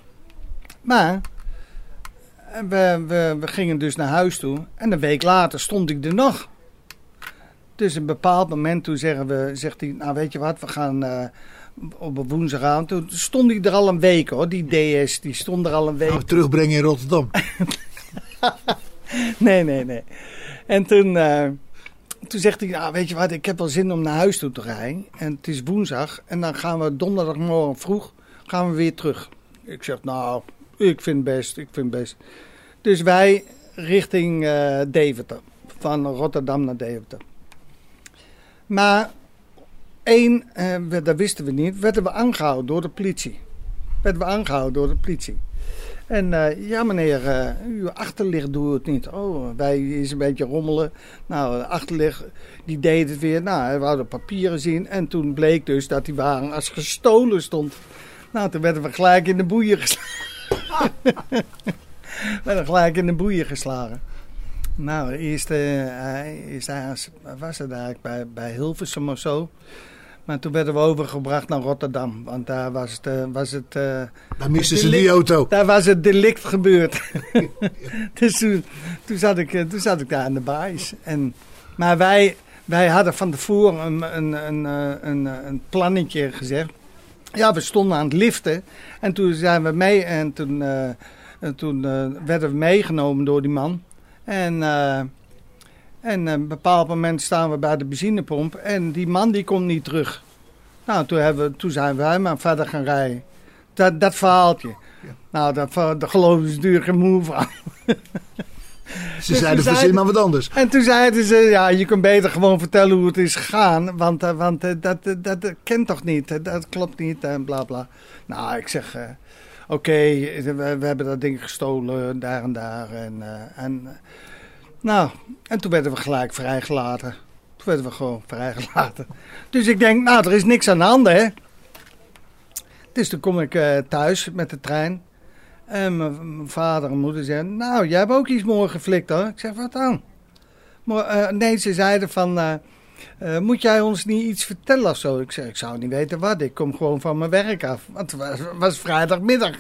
maar we, we, we gingen dus naar huis toe. En een week later stond ik er nog. Dus een bepaald moment toen zeggen we, zegt hij, nou weet je wat, we gaan eh, op woensdagavond. Toen stond hij er al een week hoor, die DS, die stond er al een week. Nou, terugbrengen in Rotterdam. Nee, nee, nee. En toen, eh, toen zegt hij, nou, weet je wat, ik heb wel zin om naar huis toe te rijden. En het is woensdag. En dan gaan we donderdagmorgen vroeg gaan we weer terug. Ik zeg, nou, ik vind het best, ik vind het best. Dus wij richting eh, Deventer. Van Rotterdam naar Deventer. Maar één, eh, dat wisten we niet, werden we aangehouden door de politie. Werden we aangehouden door de politie. En eh, ja meneer, eh, uw achterlicht doet het niet. Oh, wij is een beetje rommelen. Nou, de achterlicht, die deed het weer. Nou, we hadden papieren zien. En toen bleek dus dat die wagen als gestolen stond. Nou, toen werden we gelijk in de boeien geslagen. we werden gelijk in de boeien geslagen. Nou, eerst, eh, hij is was het eigenlijk bij, bij Hilversum of zo. Maar toen werden we overgebracht naar Rotterdam. Want daar was het... eh, was het eh, Daar misten ze Die auto. daar was het delict gebeurd. dus toen, toen, zat ik, eh, toen zat ik daar aan de baais. En, maar wij, wij hadden van tevoren een, een, een, eh, een, eh, een plannetje gezegd. Ja, we stonden aan het liften. En toen zijn we mee. En toen, eh, en toen eh, werden we meegenomen door die man. En, eh, en op een bepaald moment staan we bij de benzinepomp. En die man die komt niet terug. Nou, toen, hebben we, toen zijn wij maar verder gaan rijden. Dat, dat verhaaltje. Nou, dat, dat ze natuurlijk geen moe van. Ze zeiden, we verzin zeiden- maar wat anders. En toen zeiden ze, ja, je kunt beter gewoon vertellen hoe het is gegaan. Want, eh, want eh, dat, eh, dat, dat kent toch niet, eh, dat klopt niet en bla bla. Nou, ik zeg, oké, we, hebben dat ding gestolen daar en daar. En, eh, en, eh, nou, en toen werden we gelijk vrijgelaten. Toen werden we gewoon vrijgelaten. Dus ik denk, nou, er is niks aan de hand, hè. Dus toen kom ik eh, thuis met de trein. En mijn vader en moeder zeiden, nou, jij hebt ook iets mooi geflikt hoor. Ik zeg, wat dan? Maar, nee, ze zeiden van, eh, moet jij ons niet iets vertellen of zo? Ik zeg, ik zou niet weten wat. Ik kom gewoon van mijn werk af. Want het was, was vrijdagmiddag.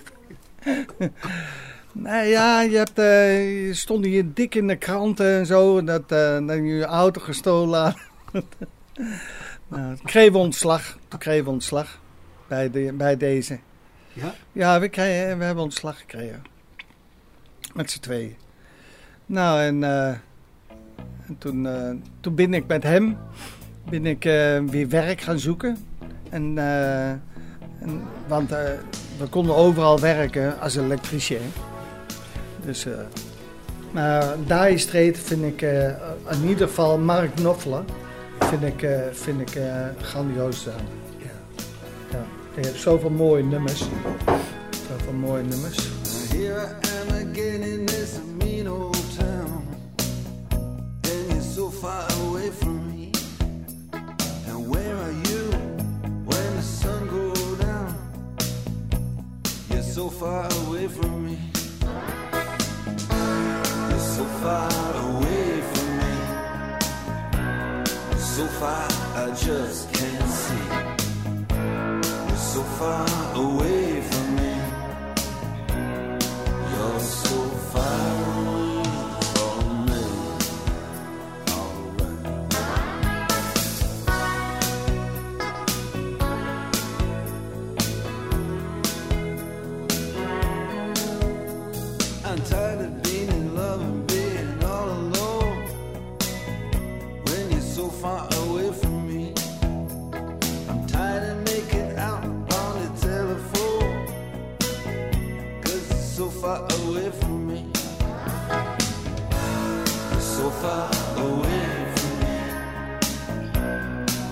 nou ja, je, hebt, eh, je stond hier dik in de kranten en zo. Dat, eh, dat je auto gestolen had. nou, toen kregen we ontslag. Toen kregen we ontslag bij, de, bij deze. Ja? Ja, we, kregen, we hebben ontslag gekregen. Met z'n tweeën. Nou, en, en toen, eh, toen ben ik met hem ben ik, eh, weer werk gaan zoeken. En, eh, en, want we konden overal werken als elektricien. Dus, maar Dire Straits vind ik in ieder geval Mark Knopfler vind ik, vind ik grandioos staan. Ja. Die heeft zoveel mooie nummers. Zoveel mooie nummers. Here I again in this. So far away from me. And where are you when the sun goes down? You're so far away from me. You're so far away from me. So far I just can't see. You're so far away far away from me. So far away from me.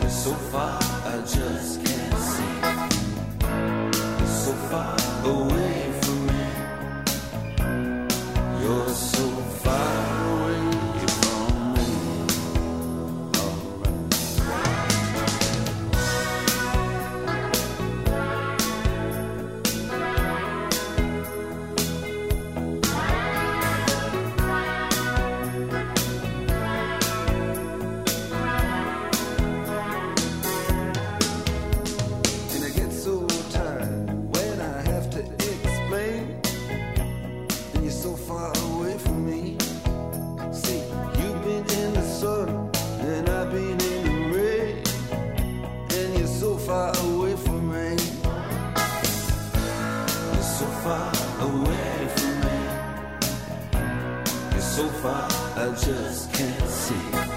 So far, I just can't see. So far away far, I just can't see.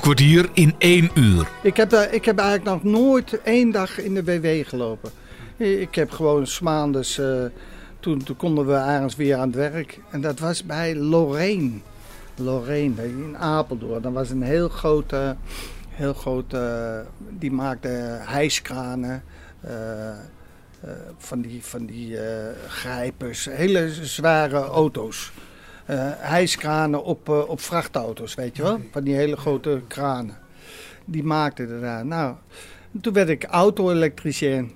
Kwartier in één uur. Ik heb, daar, ik heb eigenlijk nog nooit één dag in de WW gelopen. Ik heb gewoon 's maandes, eh, toen, toen konden we ergens weer aan het werk. En dat was bij Lorraine. Lorraine, in Apeldoorn. Dat was een heel grote, heel grote, die maakte hijskranen. eh, eh, van die, van die eh, grijpers, hele zware auto's. Eh hijskranen op, eh, op vrachtauto's, weet je wel? Van die hele grote kranen. Die maakte er daar. Nou, toen werd ik auto-elektricien.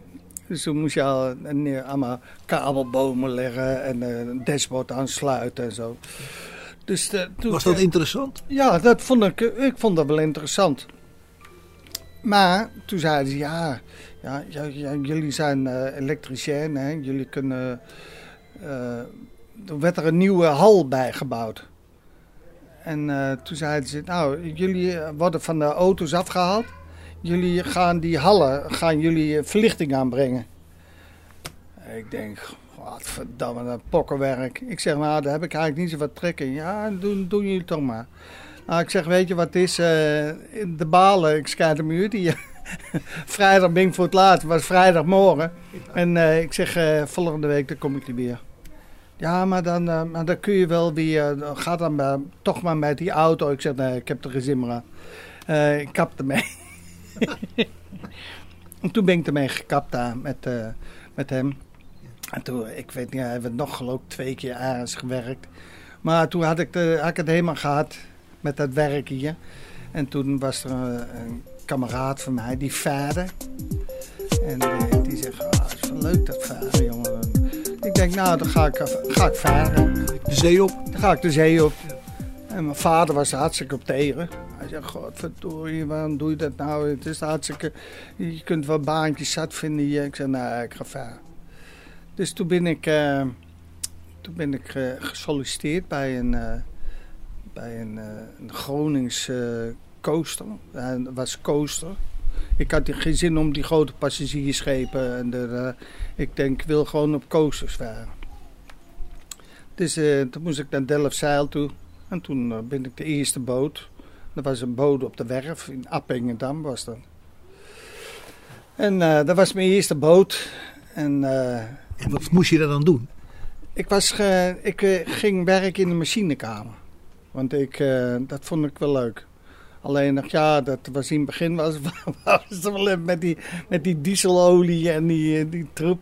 Dus toen moest je al eh, allemaal kabelbomen leggen en een dashboard aansluiten en zo. Dus toen, Was dat interessant? ja, dat vond ik, ik vond dat wel interessant. Maar toen zeiden ze, ja, ja, ja, ja, jullie zijn eh elektricien, hè, jullie kunnen... er werd er een nieuwe hal bijgebouwd. En eh, toen zeiden ze, nou, jullie eh, worden van de auto's afgehaald. Jullie gaan die hallen, gaan jullie eh, verlichting aanbrengen. Ik denk, wat verdamme, dat pokkenwerk. Ik zeg, nou, daar heb ik eigenlijk niet zo wat trek in. Ja, doen, doen jullie toch maar. Nou, ik zeg, weet je wat het is? de balen, ik schijt hem uit hier. Vrijdag ben ik voor het laatst, het was vrijdagmorgen. En ik zeg, volgende week dan kom ik er weer. Ja, maar dan, eh, maar dan kun je wel weer, uh, ga dan toch maar met die auto. Ik zeg, nee, ik heb er geen zin meer aan. Eh, ik kap ermee. en toen ben ik ermee gekapt daar met, eh, met hem. En toen, ik weet niet, hij heeft nog geloof twee keer ergens gewerkt. Maar toen had ik, de, had ik het helemaal gehad met dat werk hier. En toen was er een, een kameraad van mij, die vader. En die, zegt, ah, het is wel leuk dat varen, jongen. Ik denk, nou, dan ga ik, ga ik varen. De zee op. Dan ga ik de zee op. En mijn vader was er hartstikke op tegen. Hij zei, godverdorie, waarom doe je dat nou? Het is hartstikke... Je kunt wel baantjes zat vinden hier. Ik zei, nou, ik ga varen. Dus toen ben ik, eh, toen ben ik eh, gesolliciteerd bij een, eh, bij een, een Gronings coaster. Dat was coaster. Ik had geen zin om die grote passagiersschepen. En de, eh, ik denk, ik wil gewoon op coasters varen. Dus eh, toen moest ik naar Delfzijl toe. En toen eh, ben ik de eerste boot. Dat was een boot op de werf in Appingedam was dat. En eh, dat was mijn eerste boot. En En wat moest je daar dan doen? ik, was ge- ik ging werken in de machinekamer. Want ik, dat vond ik wel leuk. Alleen nog, ja, dat was in het begin was, was het wel met die, met die dieselolie en die, eh, die troep.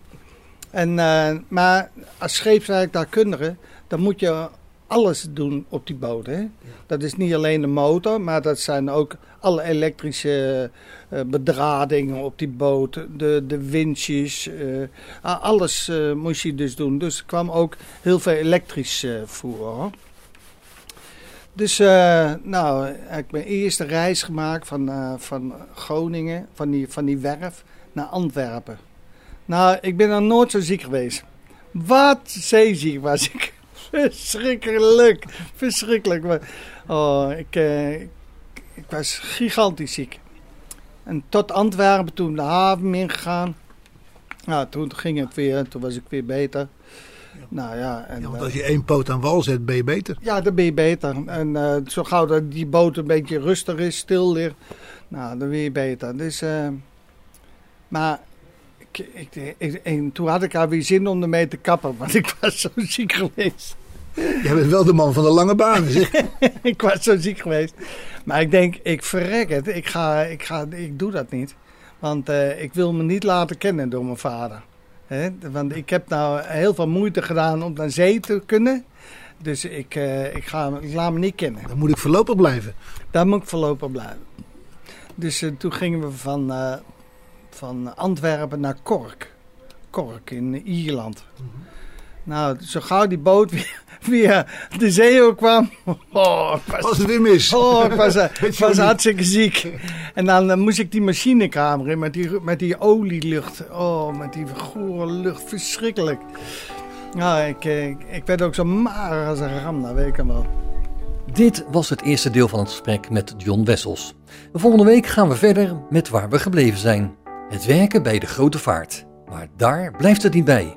En, eh, maar als scheepswerktuigkundige, dan moet je alles doen op die boot. Hè? Dat is niet alleen de motor, maar dat zijn ook alle elektrische eh, bedradingen op die boot. De, de winches, a- alles moest je dus doen. Dus er kwam ook heel veel elektrisch voor. Hoor. Dus eh, nou, heb ik mijn eerste reis gemaakt van, eh, van Groningen, van die, van die werf, naar Antwerpen. Nou, ik ben dan nooit zo ziek geweest. Wat zeeziek was ik. Verschrikkelijk. Verschrikkelijk. Oh, ik, eh, ik was gigantisch ziek. En tot Antwerpen, toen de haven ingegaan. Nou, toen ging het weer, toen was ik weer beter. Nou ja, en, Ja, want eh, als je één poot aan wal zet, ben je beter. ja, dan ben je beter. En eh, zo gauw dat die boot een beetje rustig is, stil ligt, nou, dan ben je beter. Dus, eh, maar ik, ik, ik- en toen had ik haar weer zin om ermee te kappen, want ik was zo ziek geweest. Jij bent wel de man van de lange banen, zeg. ik was zo ziek geweest. Maar ik denk, ik verrek het. Ik, ga, ik, ga, ik doe dat niet. Want ik wil me niet laten kennen door mijn vader. Want ik heb nou heel veel moeite gedaan om naar zee te kunnen. Dus ik, eh, ik, ga, ik laat me niet kennen. Dan moet ik voorlopig blijven. Daar moet ik voorlopig blijven. Dus eh, toen gingen we van, eh, van Antwerpen naar Cork. Cork in Ierland. Nou, zo gauw die boot weer, weer de zee op kwam. Oh, ik was, Als het weer mis. oh, ik was, eh, ik was hartstikke ziek. En dan eh, moest ik die machinekamer in met die, met die olielucht. Oh, met die gore lucht. Verschrikkelijk. Nou, ik, ik, ik werd ook zo mager als een ram, dat weet ik hem wel. Dit was het eerste deel van het gesprek met John Wessels. Volgende week gaan we verder met waar we gebleven zijn. Het werken bij de grote vaart. Maar daar blijft het niet bij.